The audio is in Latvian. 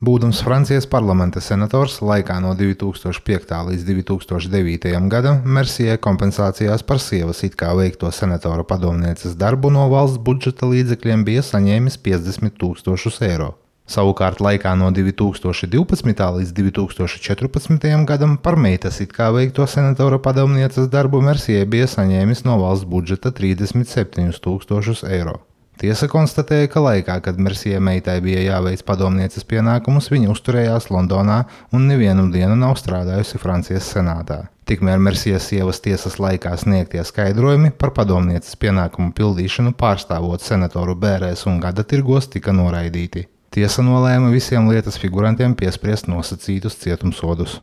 Būdams Francijas parlamenta senators laikā no 2005. līdz 2009. gadam, Mercijai kompensācijās par sievas it kā veikto senatora padomnieces darbu no valsts budžeta līdzekļiem bija saņēmis 50 tūkstošus eiro. Savukārt laikā no 2012. līdz 2014. gadam par meitas it kā veikto senatora padomnieces darbu Mercijai bija saņēmis no valsts budžeta 37 tūkstošus eiro. Tiesa konstatēja, ka laikā, kad Mersija meitai bija jāveic padomnieces pienākumus, viņa uzturējās Londonā un nevienu dienu nav strādājusi Francijas senātā. Tikmēr Mersijas sievas tiesas laikā sniegtie skaidrojumi par padomnieces pienākumu pildīšanu pārstāvot senatoru bērēs un gada tirgos tika noraidīti. Tiesa nolēma visiem lietas figurantiem piespriest nosacītus cietumsodus.